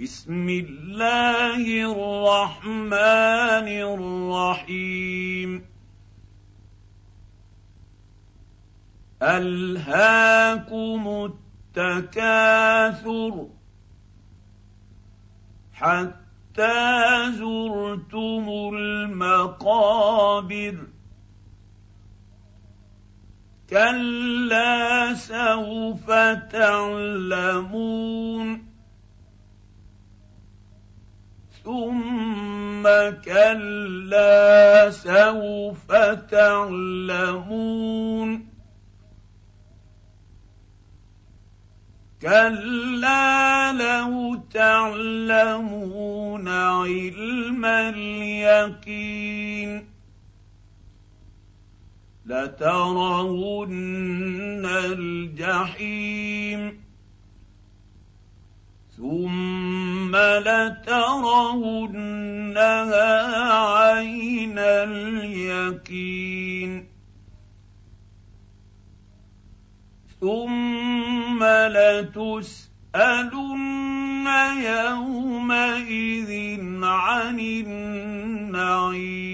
بسم الله الرحمن الرحيم. ألهاكم التكاثر حتى زرتم المقابر. كلا سوف تعلمون. ثم كلا سوف تعلمون. كلا لو تعلمون علم اليقين لترون الجحيم. ثم اليوم لترونها عين اليقين. ثم لتسألن يومئذ عن النعيم.